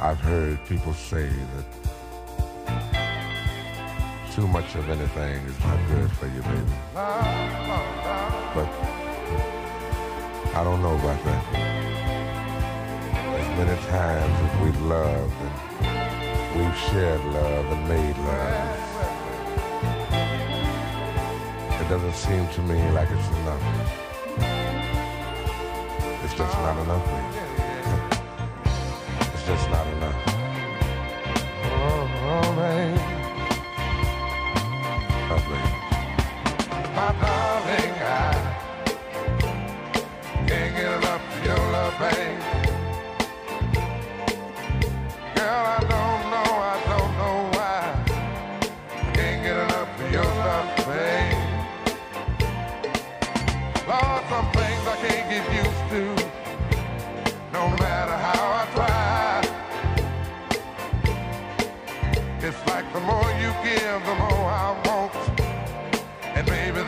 I've heard people say that too much of anything is not good for you, baby. But I don't know about that. As many times as we've loved and we've shared love and made love, it doesn't seem to me like it's enough. It's just not enough, baby. Just not enough.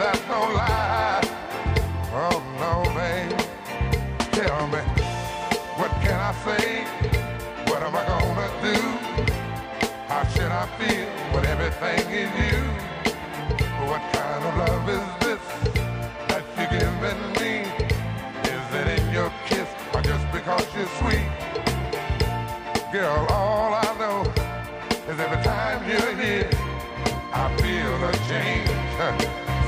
That's no lie. Oh no, babe. Tell me, what can I say? What am I gonna do? How should I feel when everything is you? What kind of love is this that you're giving me? Is it in your kiss or just because you're sweet? Girl, all I know is every time you're here, I feel a change,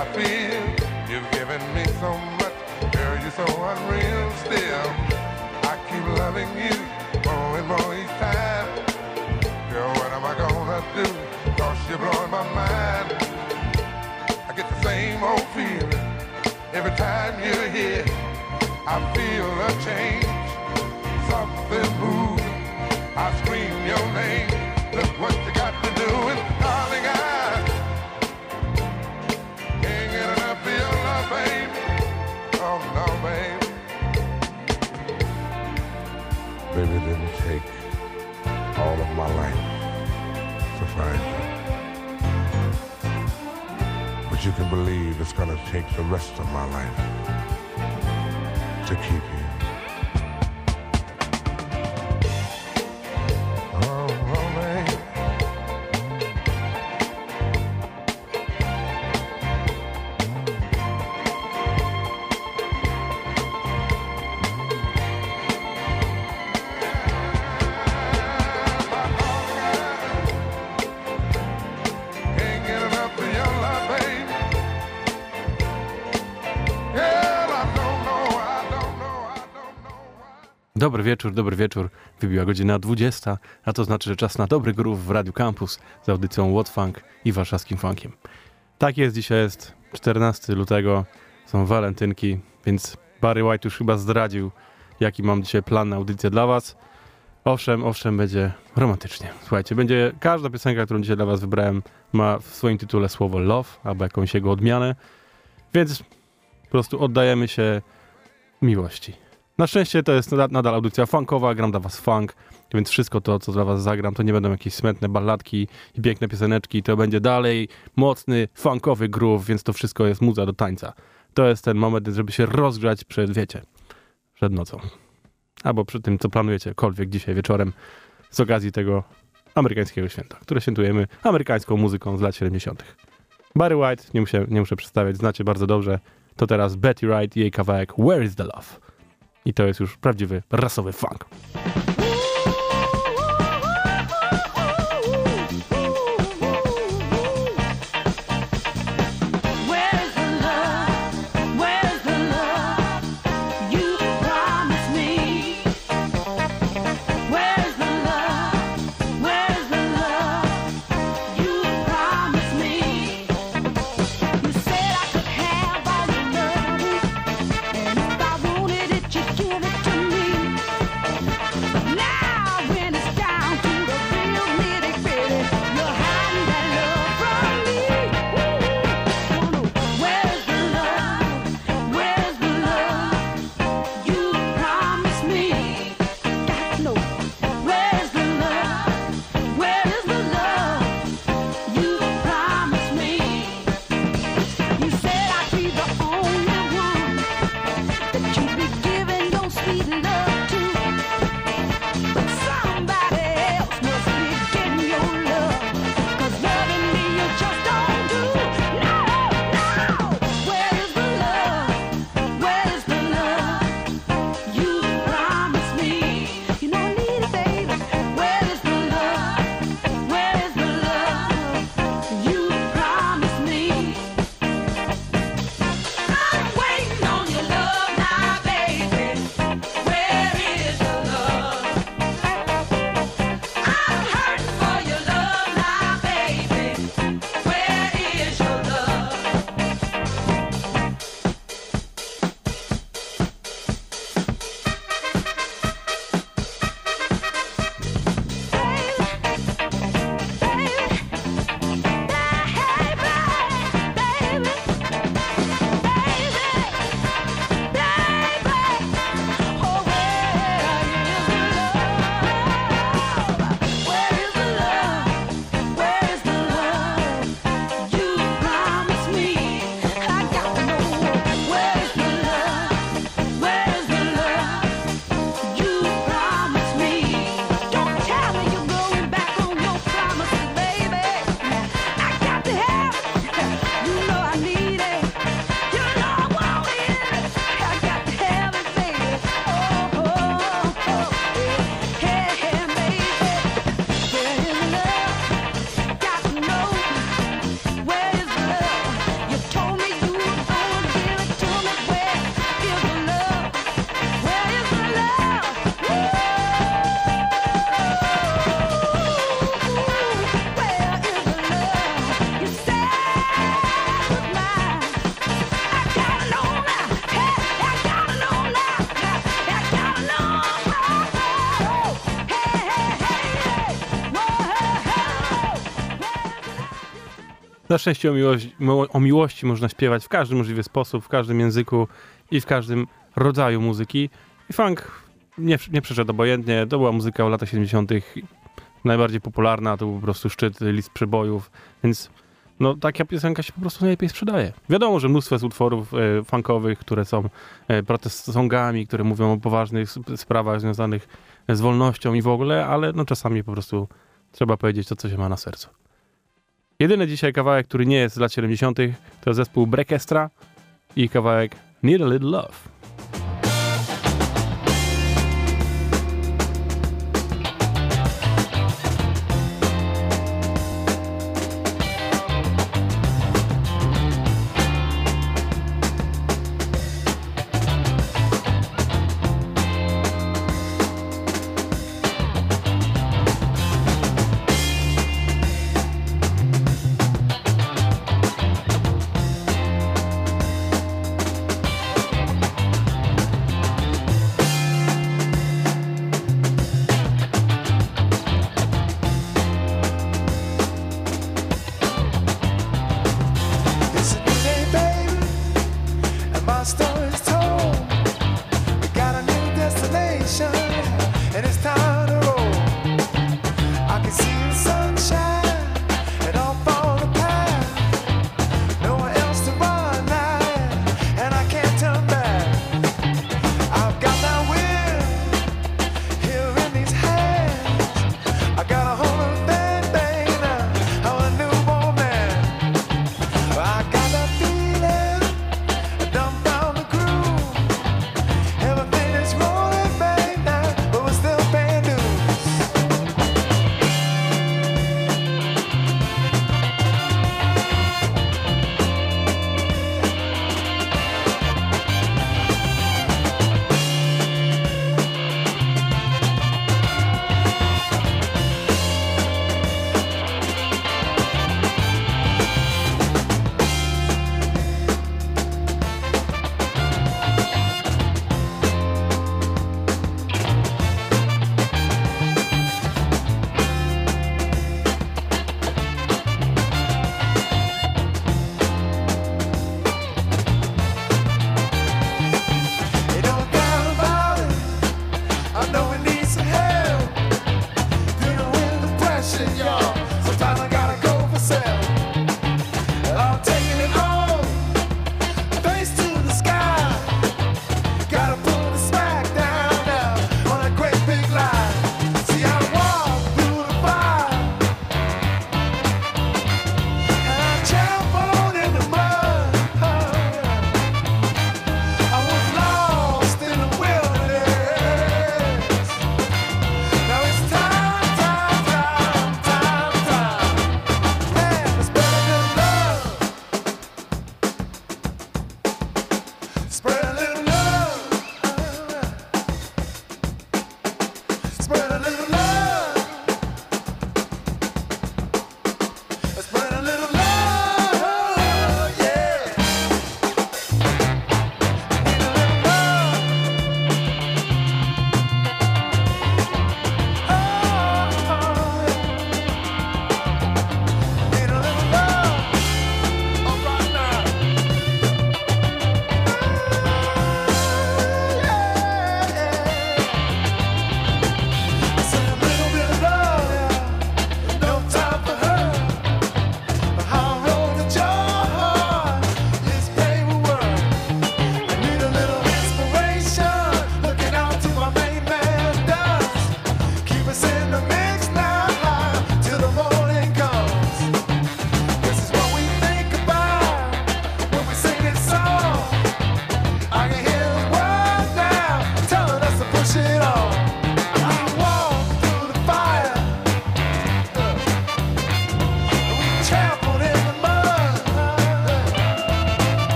I feel? You've given me so much, girl, you're so unreal still. I keep loving you more and more each time. Girl, what am I gonna do? Cause you're blowing my mind. I get the same old feeling every time you're here. I feel a change, something moving. I scream of my life to find you. But you can believe it's gonna take the rest of my life to keep you. Dobry wieczór, dobry wieczór. Wybiła godzina 20, a to znaczy, że czas na dobry groove w Radiu Campus z audycją What Funk i warszawskim funkiem. Tak jest, dzisiaj jest 14 lutego, są walentynki, więc Barry White już chyba zdradził, jaki mam dzisiaj plan na audycję dla was. Owszem, owszem, będzie romantycznie. Słuchajcie, będzie każda piosenka, którą dzisiaj dla was wybrałem, ma w swoim tytule słowo love albo jakąś jego odmianę, więc po prostu oddajemy się miłości. Na szczęście to jest nada- nadal audycja funkowa, gram dla was funk, więc wszystko to, co dla was zagram, to nie będą jakieś smętne balladki i piękne pioseneczki, to będzie dalej mocny, funkowy groove, więc to wszystko jest muza do tańca. To jest ten moment, żeby się rozgrzać przed, wiecie, przed nocą. Albo przy tym, co planujecie kolwiek dzisiaj wieczorem z okazji tego amerykańskiego święta, które świętujemy amerykańską muzyką z lat 70. Barry White, nie muszę, nie muszę przedstawiać, znacie bardzo dobrze, to teraz Betty Wright i jej kawałek Where is the Love? I to jest już prawdziwy rasowy funk. Na szczęście o miłości, o miłości można śpiewać w każdy możliwy sposób, w każdym języku i w każdym rodzaju muzyki. I funk nie, nie przeszedł obojętnie. To była muzyka w latach 70. najbardziej popularna, to był po prostu szczyt list przebojów, więc no taka piosenka się po prostu najlepiej sprzedaje. Wiadomo, że mnóstwo jest utworów e, funkowych, które są e, protest songami, które mówią o poważnych sp- sprawach związanych z wolnością i w ogóle, ale no czasami po prostu trzeba powiedzieć to, co się ma na sercu. Jedyny dzisiaj kawałek, który nie jest z lat 70., to zespół Brekestra i kawałek Need a Little Love.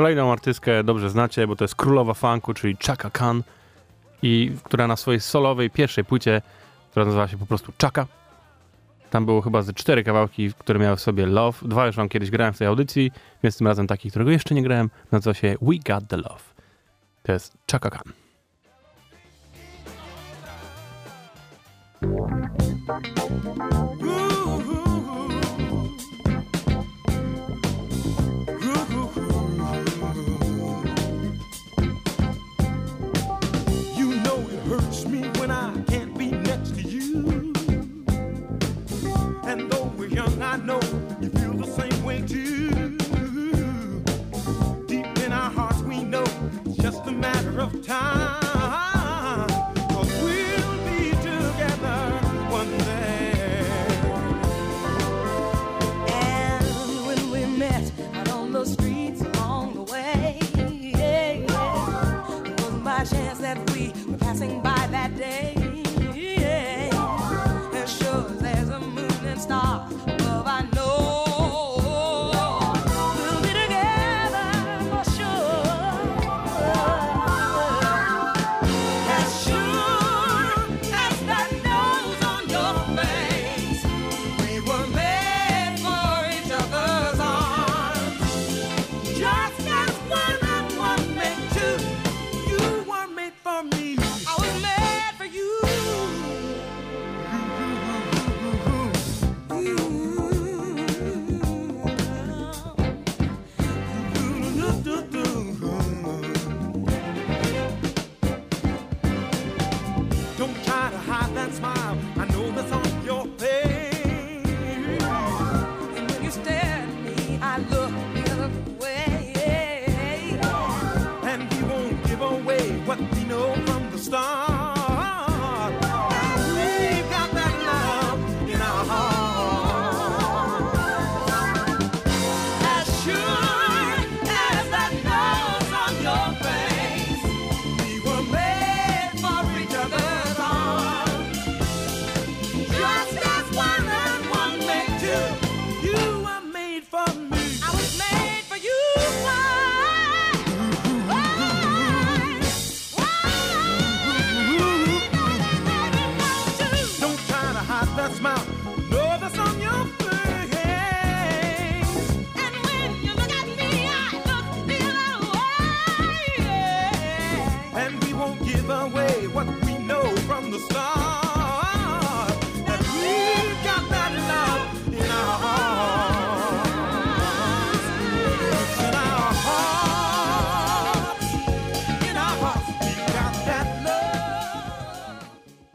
Kolejną artystkę dobrze znacie, bo to jest królowa funku, czyli Chaka Khan, i która na swojej solowej pierwszej płycie, która nazywała się po prostu Chaka, tam było chyba ze cztery kawałki, które miały w sobie Love. Dwa już wam kiedyś grałem w tej audycji, więc tym razem taki, którego jeszcze nie grałem, nazywa się We Got The Love. To jest Chaka Khan. You know you feel the same way too. Deep in our hearts, we know it's just a matter of time.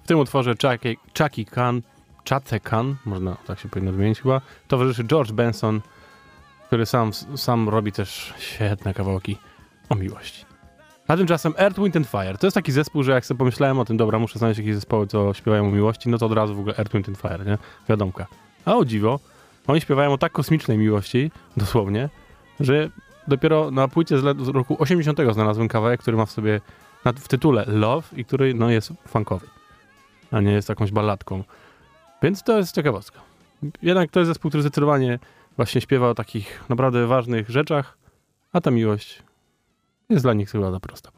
W tym utworze Chucky, Chucky Khan, Chace Khan, można tak się powinno wymienić chyba, towarzyszy George Benson, który sam, sam robi też świetne kawałki o miłości. A tymczasem Earth, Wind and Fire. To jest taki zespół, że jak sobie pomyślałem o tym, dobra, muszę znaleźć jakieś zespoły, co śpiewają o miłości, no to od razu w ogóle Earth, Wind and Fire, nie? Wiadomka. A o dziwo, oni śpiewają o tak kosmicznej miłości, dosłownie, że dopiero na płycie z, roku 80 znalazłem kawałek, który ma w sobie w tytule Love i który no, jest funkowy, a nie jest jakąś balladką. Więc to jest ciekawostka. Jednak to jest zespół, który zdecydowanie właśnie śpiewa o takich naprawdę ważnych rzeczach, a ta miłość jest dla nich chyba za prosta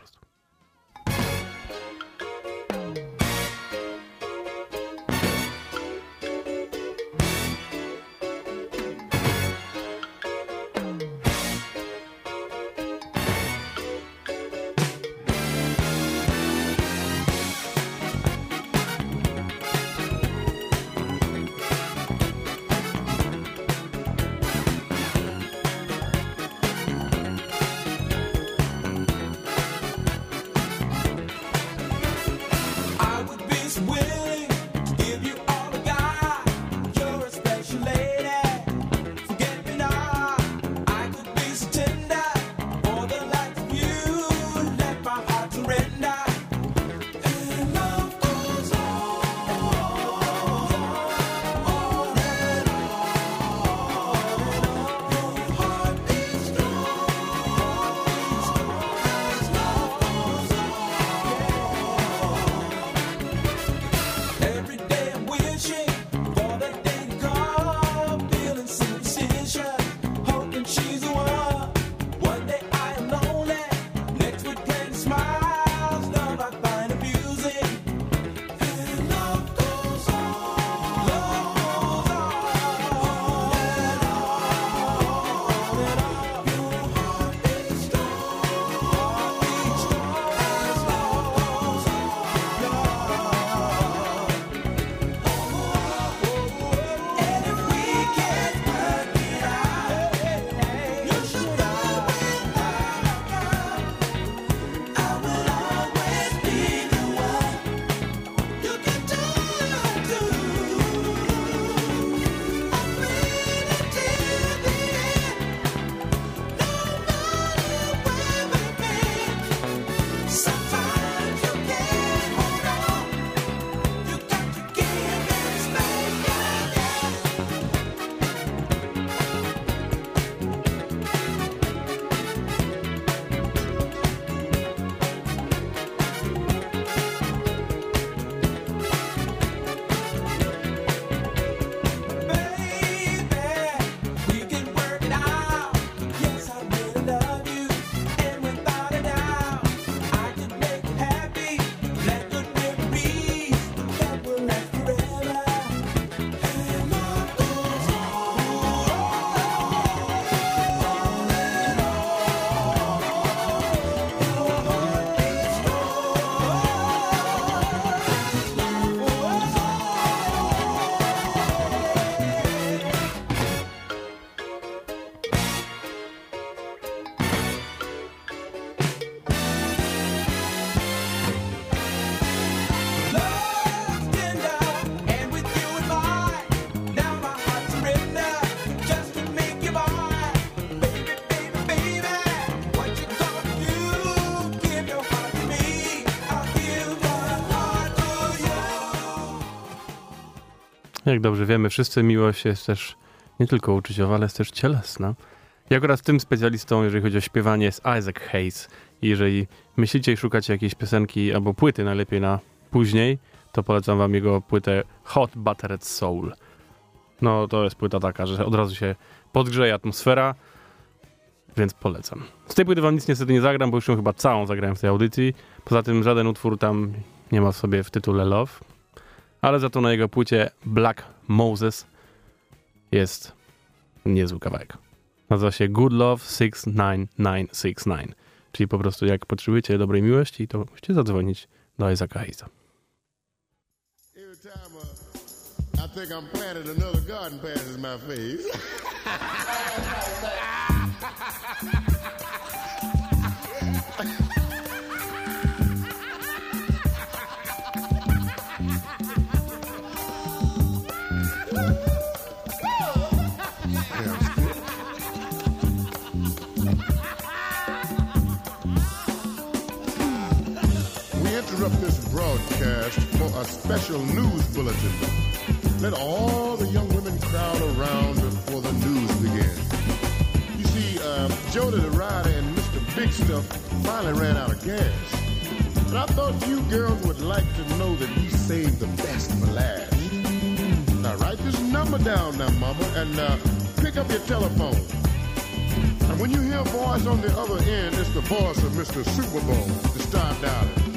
Jak dobrze wiemy, wszyscy miłość jest też nie tylko uczuciowa, ale jest też cielesna. I akurat tym specjalistą, jeżeli chodzi o śpiewanie, jest Isaac Hayes. I jeżeli myślicie i szukacie jakiejś piosenki albo płyty, najlepiej na później, to polecam wam jego płytę Hot Buttered Soul. No to jest płyta taka, że od razu się podgrzeje atmosfera, więc polecam. Z tej płyty wam nic niestety nie zagram, bo już ją chyba całą zagrałem w tej audycji. Poza tym żaden utwór tam nie ma w sobie w tytule Love. Ale za to na jego płycie Black Moses jest niezły kawałek. Nazywa się Good Love 69969. Czyli po prostu jak potrzebujecie dobrej miłości, to musicie zadzwonić do Isaaca Hayesa. Uh, I think I'm planted, another garden my face. interrupt this broadcast for a special news bulletin. Let all the young women crowd around before the news begins. You see, uh, Jody the Rider and Mr. Big Stuff finally ran out of gas. And I thought you girls would like to know that we saved the best for last. Now write this number down now, mama, and uh, pick up your telephone. And when you hear a voice on the other end, it's the voice of Mr. Super Bowl to start dialing.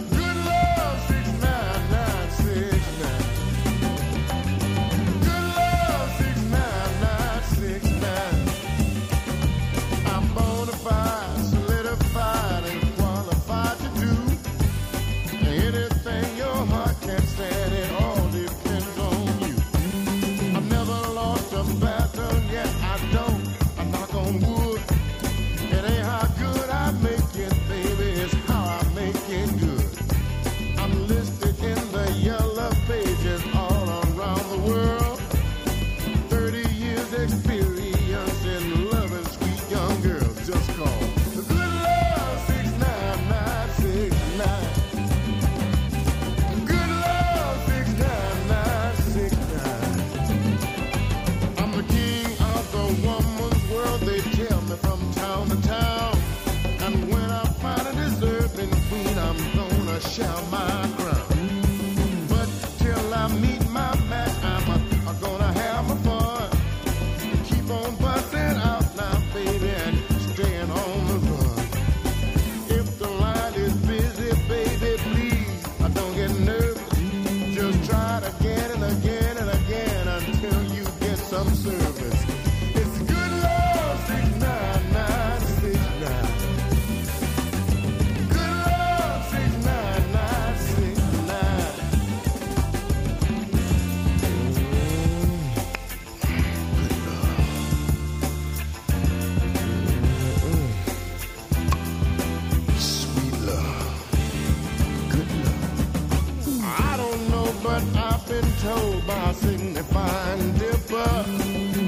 By signifying dipper.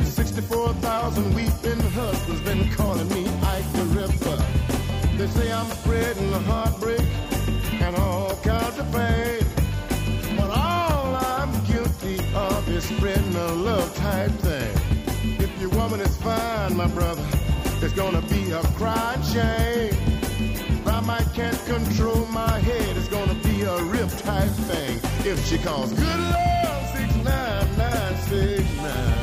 64,000 weeping husbands been calling me Ike the Ripper. They say I'm spreading the heartbreak and all kinds of pain. But all I'm guilty of is spreading a love type thing. If your woman is fine, my brother, it's gonna be a crying shame. I might can't control my head. It's gonna be be a riptide thing if she calls good love 69969.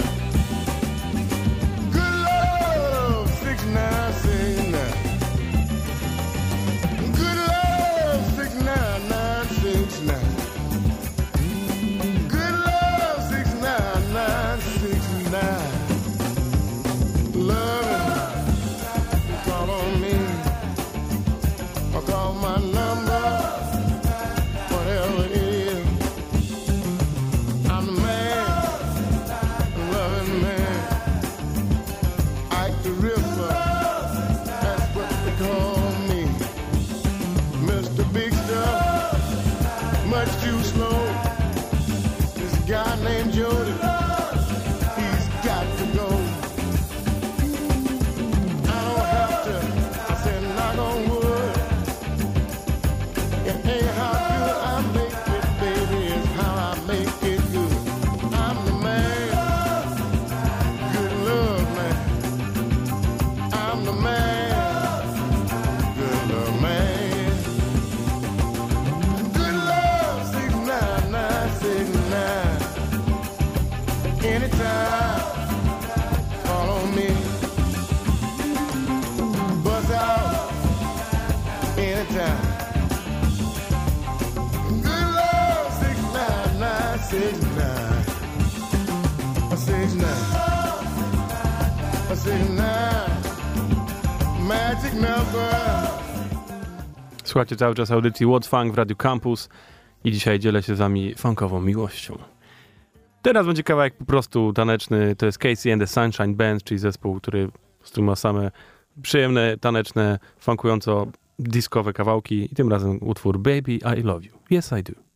Słuchajcie cały czas audycji What Funk w Radio Campus i dzisiaj dzielę się z wami funkową miłością. Teraz będzie kawałek po prostu taneczny, to jest Casey and the Sunshine Band, czyli zespół, który po ma same przyjemne, taneczne, funkująco diskowe kawałki i tym razem utwór Baby I Love You. Yes I do.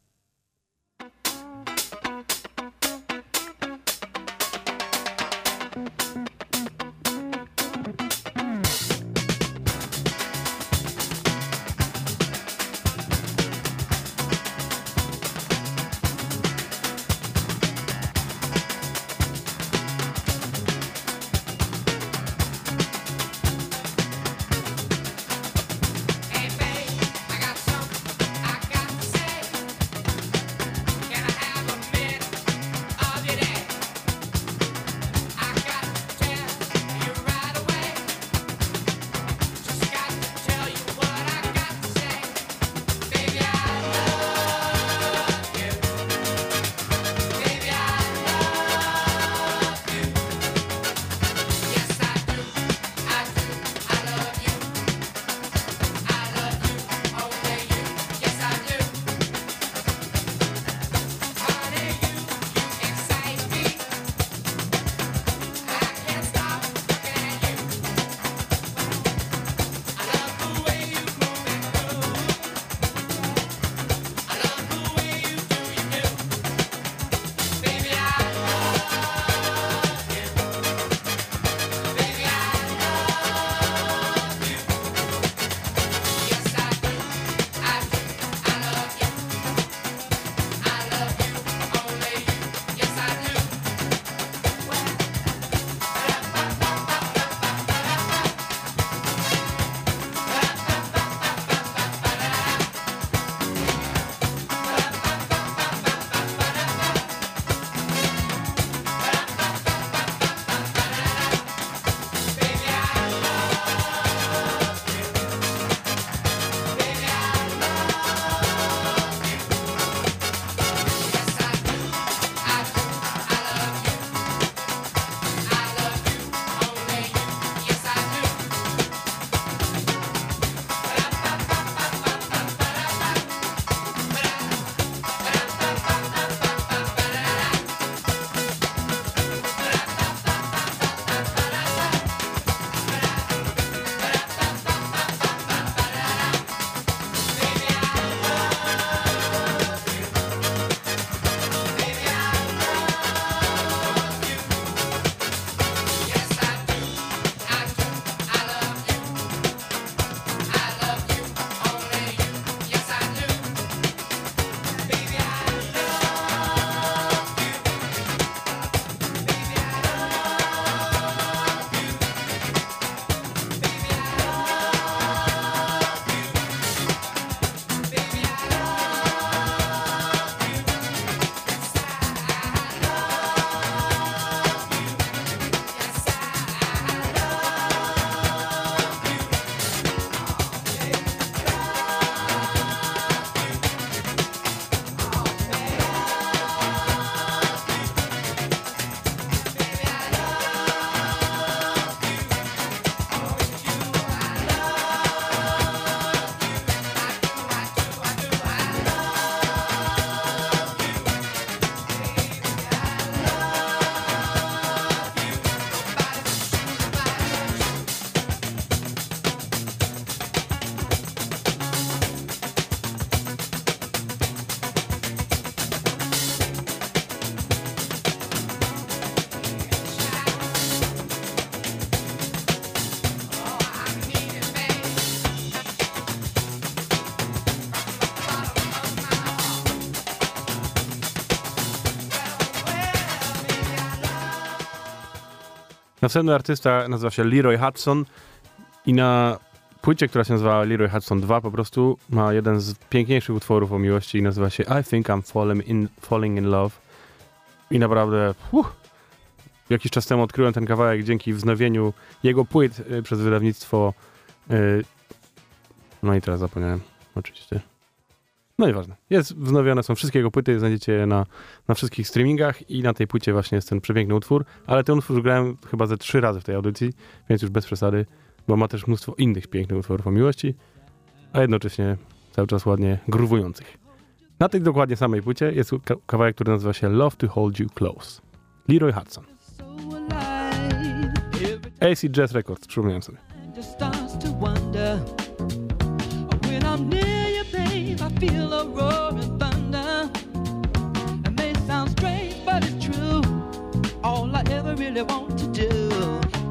Następny artysta nazywa się Leroy Hudson i na płycie, która się nazywa Leroy Hudson 2 po prostu ma jeden z piękniejszych utworów o miłości i nazywa się I Think I'm Falling in, falling in Love. I naprawdę uff, jakiś czas temu odkryłem ten kawałek dzięki wznowieniu jego płyt y, przez wydawnictwo y, no i teraz zapomniałem oczywiście no nieważne. Jest wznowione, są wszystkie jego płyty, znajdziecie je na, na wszystkich streamingach i na tej płycie właśnie jest ten przepiękny utwór, ale ten utwór grałem chyba ze trzy razy w tej audycji, więc już bez przesady. bo ma też mnóstwo innych pięknych utworów o miłości, a jednocześnie cały czas ładnie gruwujących. Na tej dokładnie samej płycie jest ka- kawałek, który nazywa się Love to Hold You Close. Leroy Hudson. AC Jazz Records, przypominam sobie. Just starts to wonder. When I'm near you, babe, I feel a roaring thunder. It may sound strange, but it's true. All I ever really want to do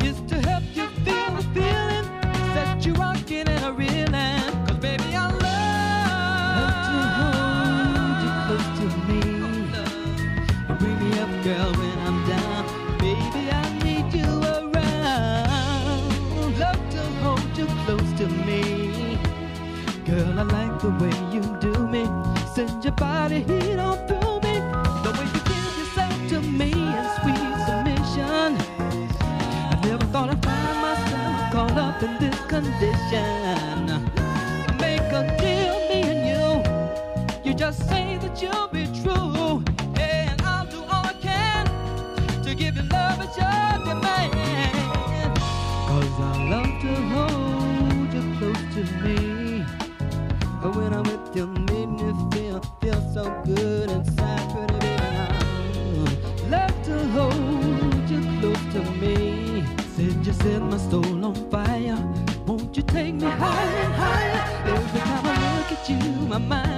is to help you feel the feeling, set you rocking and a reeling. 'Cause baby, I love to hold you close to me. Bring me up, girl, the way you do me. Send your body heat on my mind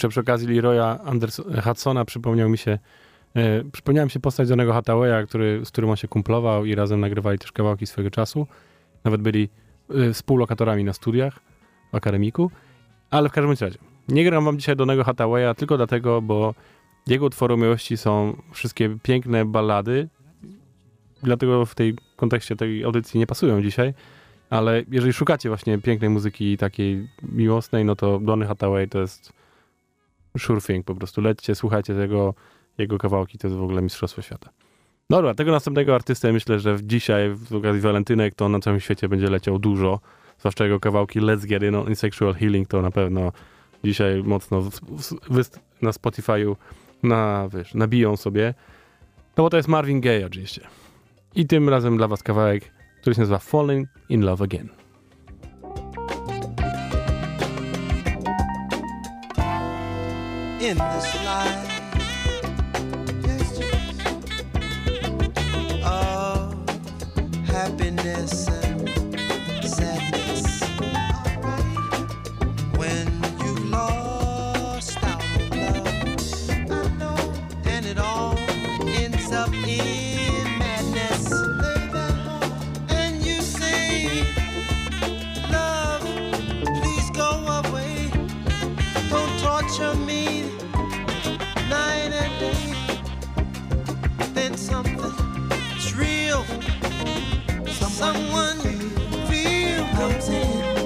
Jeszcze przy okazji Leroya Anderson, Hudsona przypomniał mi się, e, przypomniała mi się postać Johnnego Hathawaya, który, z którym on się kumplował i razem nagrywali też kawałki swojego czasu. Nawet byli e, współlokatorami na studiach w akademiku. Ale w każdym razie, nie gram wam dzisiaj Johnnego Hathawaya tylko dlatego, bo jego utwory o miłości są wszystkie piękne ballady, dlatego w tej kontekście tej audycji nie pasują dzisiaj. Ale jeżeli szukacie właśnie pięknej muzyki takiej miłosnej, no to Donny Hathaway to jest sure thing, po prostu lećcie, słuchajcie tego, jego kawałki, to jest w ogóle mistrzostwo świata. Dobra, tego następnego artystę myślę, że dzisiaj, w okazji walentynek, to na całym świecie będzie leciał dużo, zwłaszcza jego kawałki Let's Get In on Sexual Healing, to na pewno dzisiaj mocno w- w- na Spotify'u na, wiesz, nabiją sobie. No bo to jest Marvin Gaye oczywiście. I tym razem dla was kawałek, który się nazywa Falling in Love Again. In this life. Yes, yes. Of happiness Someone you feel comes in.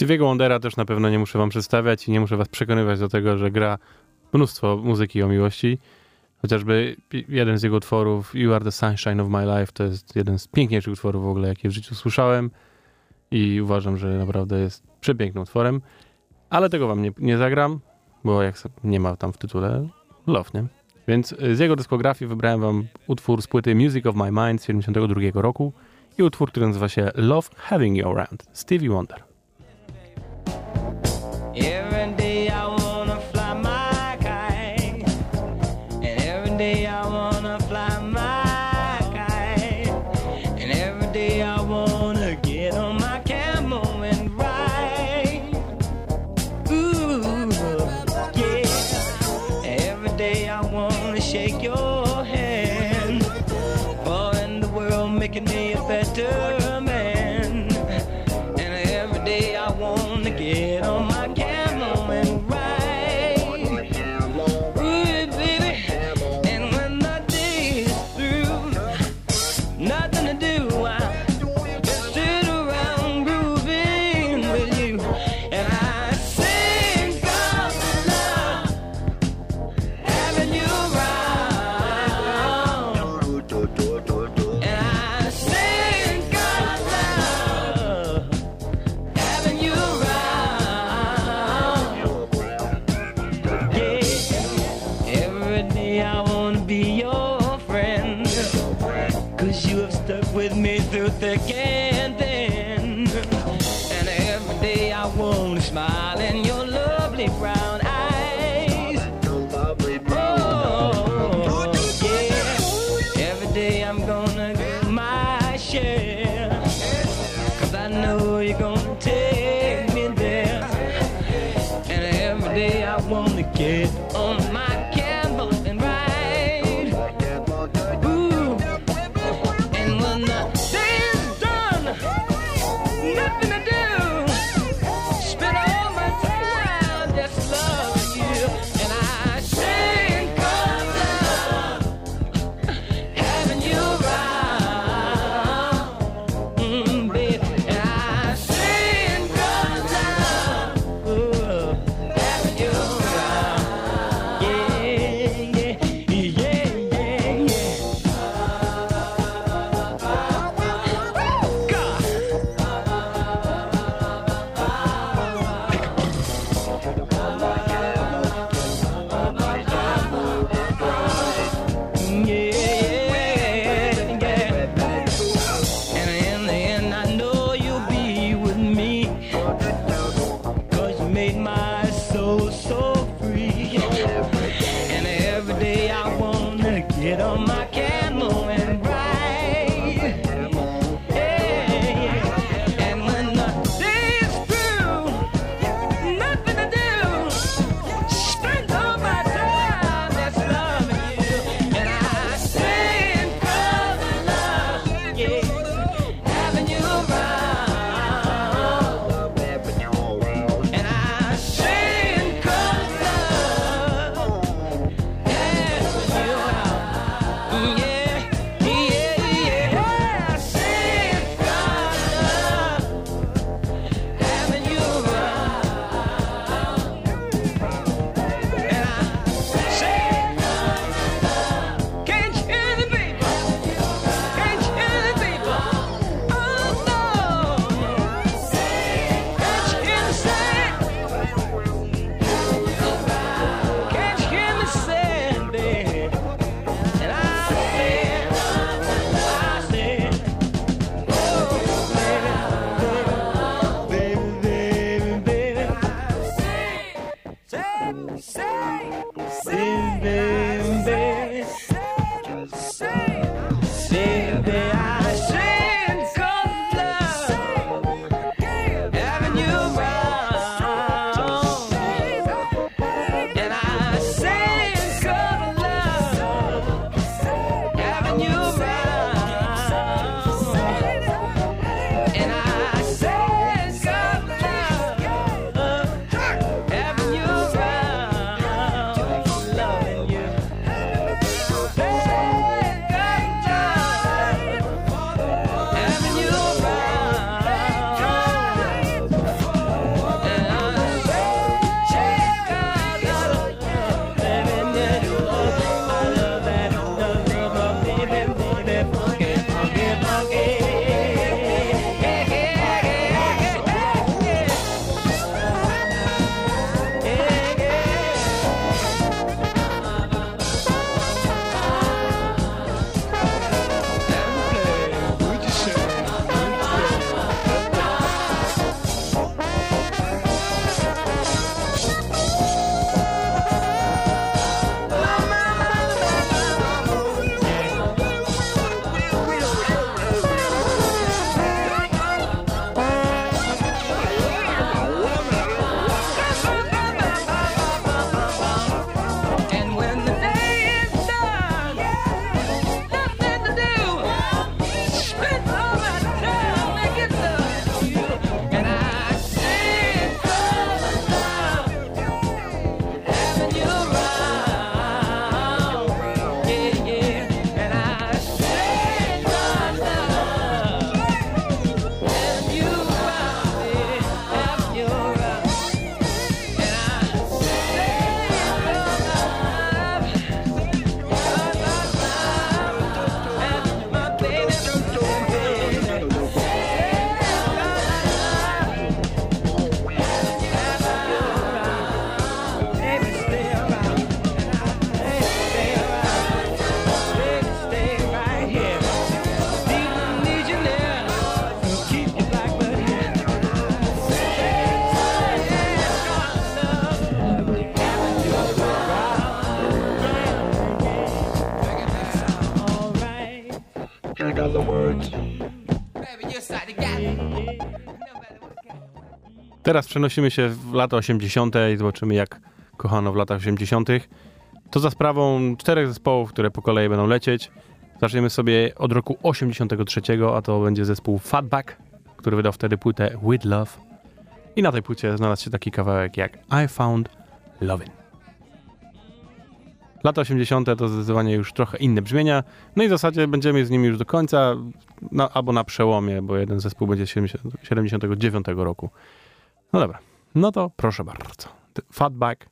Stevie'ego Wondera też na pewno nie muszę wam przedstawiać i nie muszę was przekonywać do tego, że gra mnóstwo muzyki o miłości. Chociażby jeden z jego utworów, You Are the Sunshine of My Life, to jest jeden z piękniejszych utworów w ogóle, jakie w życiu słyszałem i uważam, że naprawdę jest przepięknym utworem. Ale tego wam nie, nie zagram, bo jak nie ma tam w tytule love, nie? Więc y, z jego dyskografii wybrałem wam utwór z płyty Music of My Mind z 72 roku i utwór, który nazywa się Love Having You Around, Stevie Wonder. making me a better Teraz przenosimy się w lata 80. i zobaczymy, jak kochano w latach 80. To za sprawą czterech zespołów, które po kolei będą lecieć. Zaczniemy sobie od roku 83, a to będzie zespół Fatback, który wydał wtedy płytę With Love. I na tej płycie znalazł się taki kawałek jak I Found Lovin'. Lata 80. to zdecydowanie już trochę inne brzmienia. No i w zasadzie będziemy z nimi już do końca, no, albo na przełomie, bo jeden zespół będzie 70, 79 roku. No dobra, no to proszę bardzo. Fatback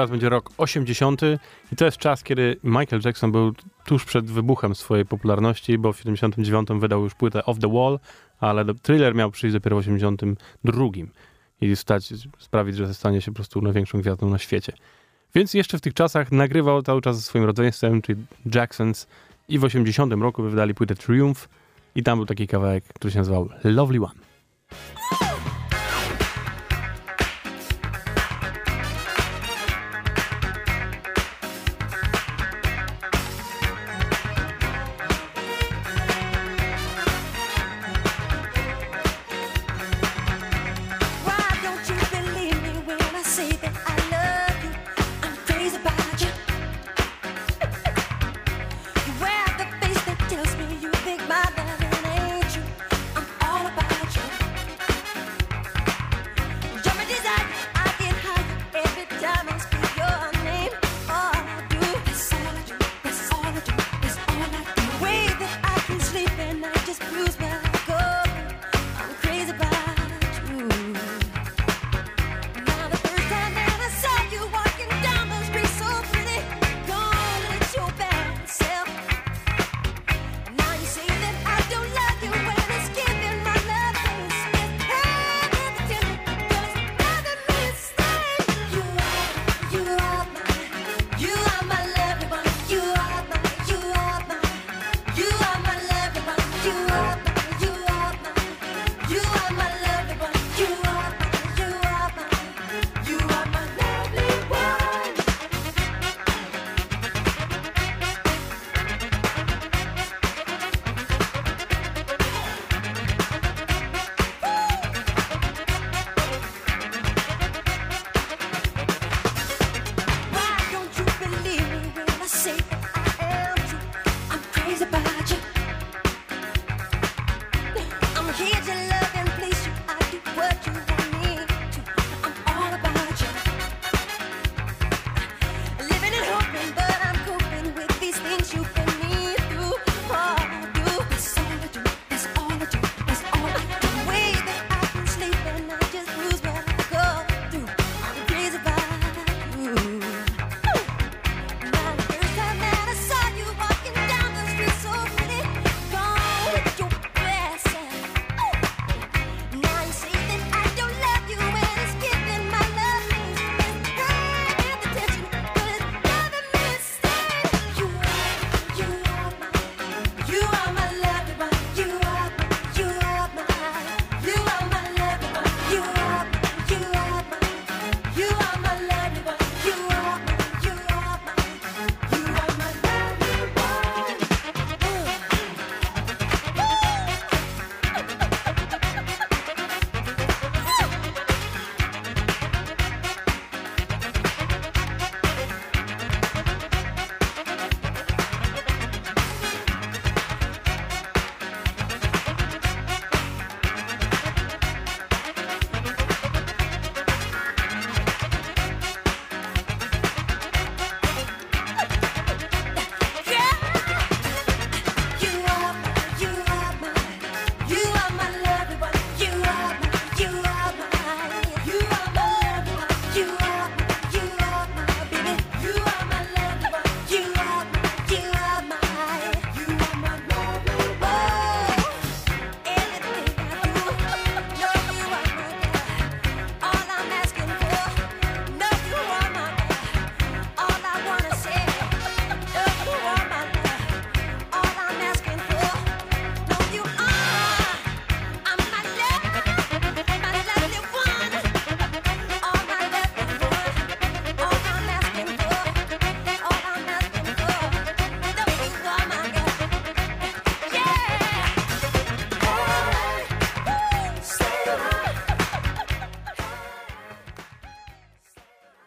teraz będzie rok 80 i to jest czas, kiedy Michael Jackson był tuż przed wybuchem swojej popularności, bo w 79 wydał już płytę Off the Wall, ale thriller miał przyjść dopiero w 82 i stać, sprawić, że stanie się po prostu największą gwiazdą na świecie. Więc jeszcze w tych czasach nagrywał cały czas ze swoim rodzeństwem, czyli Jacksons i w 80 roku wydali płytę Triumph i tam był taki kawałek, który się nazywał Lovely One.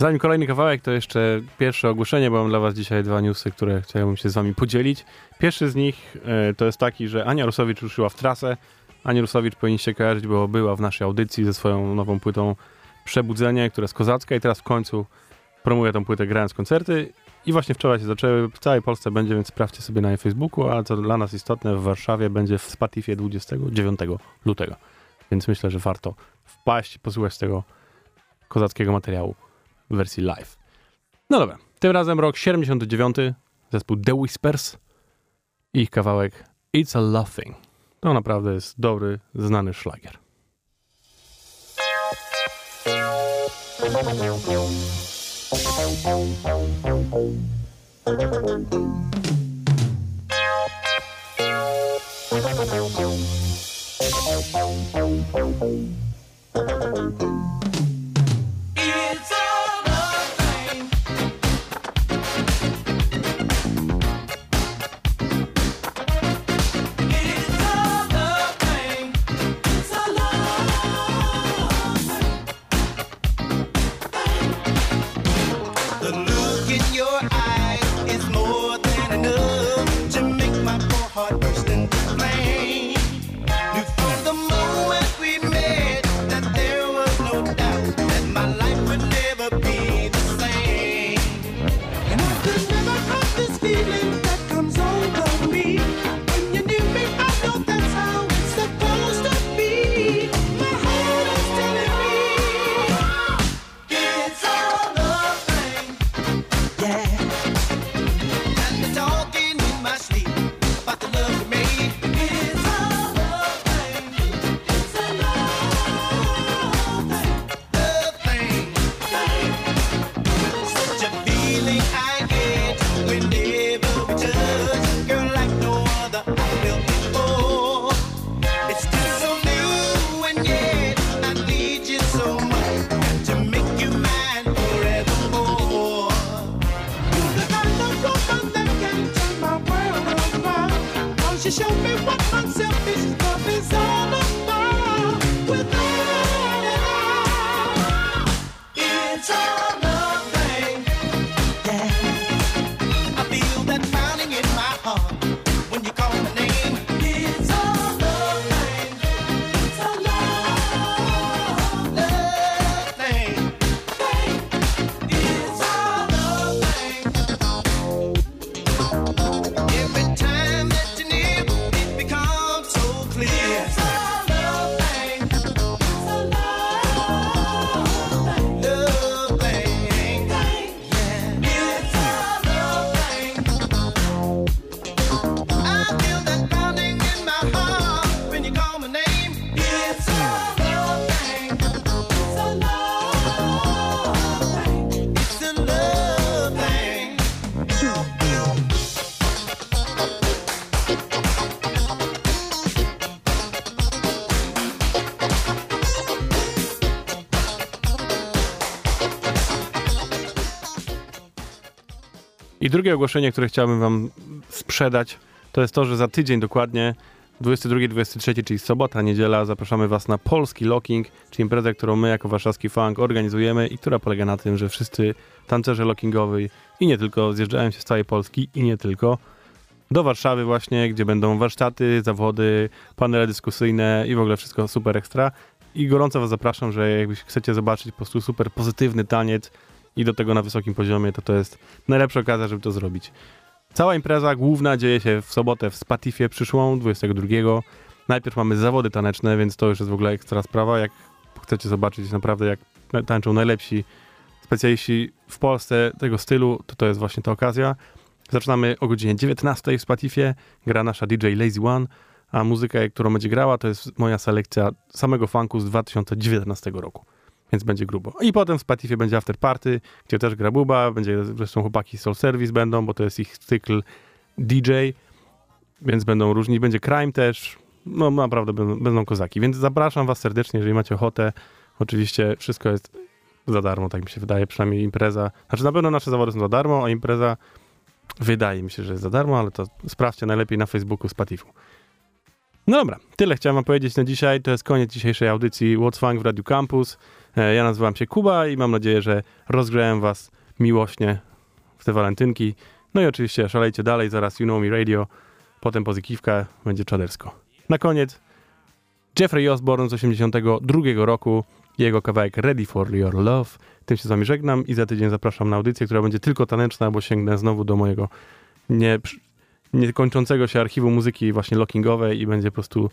Zanim kolejny kawałek, to jeszcze pierwsze ogłoszenie, bo mam dla was dzisiaj dwa newsy, które chciałbym się z wami podzielić. Pierwszy z nich e, to jest taki, że Ania Rusowicz ruszyła w trasę. Ania Rusowicz powinniście kojarzyć, bo była w naszej audycji ze swoją nową płytą Przebudzenie, która jest kozacka i teraz w końcu promuje tą płytę grając koncerty. I właśnie wczoraj się zaczęły, w całej Polsce będzie, więc sprawdźcie sobie na jej Facebooku, a co dla nas istotne, w Warszawie będzie w Spotify 29 lutego. Więc myślę, że warto wpaść posłuchać tego kozackiego materiału w wersji live. No dobra, tym razem rok 79, zespół The Whispers i ich kawałek It's a Love Thing. To naprawdę jest dobry, znany szlagier. Drugie ogłoszenie, które chciałbym wam sprzedać, to jest to, że za tydzień dokładnie, 22-23, czyli sobota, niedziela, zapraszamy was na polski locking, czyli imprezę, którą my jako warszawski funk organizujemy i która polega na tym, że wszyscy tancerze lockingowi i nie tylko zjeżdżają się z całej Polski i nie tylko do Warszawy właśnie, gdzie będą warsztaty, zawody, panele dyskusyjne i w ogóle wszystko super ekstra. I gorąco was zapraszam, że jakbyś chcecie zobaczyć po prostu super pozytywny taniec i do tego na wysokim poziomie, to to jest najlepsza okazja, żeby to zrobić. Cała impreza główna dzieje się w sobotę w Spatifie przyszłą, 22. Najpierw mamy zawody taneczne, więc to już jest w ogóle ekstra sprawa. Jak chcecie zobaczyć naprawdę, jak tańczą najlepsi specjaliści w Polsce tego stylu, to to jest właśnie ta okazja. Zaczynamy o godzinie 19 w Spatifie, gra nasza DJ Lazy One, a muzykę, którą będzie grała, to jest moja selekcja samego funku z 2019 roku. Więc będzie grubo. I potem w Spatifie będzie After Party, gdzie też gra Buba, będzie zresztą chłopaki Soul Service będą, bo to jest ich cykl DJ, więc będą różni. Będzie Crime też, no naprawdę będą, będą kozaki. Więc zapraszam was serdecznie, jeżeli macie ochotę. Oczywiście wszystko jest za darmo, tak mi się wydaje, przynajmniej impreza. Znaczy na pewno nasze zawody są za darmo, a impreza wydaje mi się, że jest za darmo, ale to sprawdźcie najlepiej na Facebooku Spatifu. No dobra, tyle chciałem wam powiedzieć na dzisiaj. To jest koniec dzisiejszej audycji What's Funk w Radio Campus. E, Ja nazywam się Kuba i mam nadzieję, że rozgrzałem was miłośnie w te walentynki. No i oczywiście szalejcie dalej, zaraz You Know Me Radio, potem pozykiwka, będzie czadersko. Na koniec Jeffrey Osborne z 82 roku, jego kawałek Ready for Your Love. Tym się z wami żegnam i za tydzień zapraszam na audycję, która będzie tylko taneczna, bo sięgnę znowu do mojego nie, niekończącego się archiwum muzyki właśnie lockingowej i będzie po prostu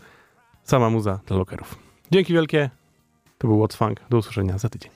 sama muza dla lockerów. Dzięki wielkie. To był What's Funk. Do usłyszenia za tydzień.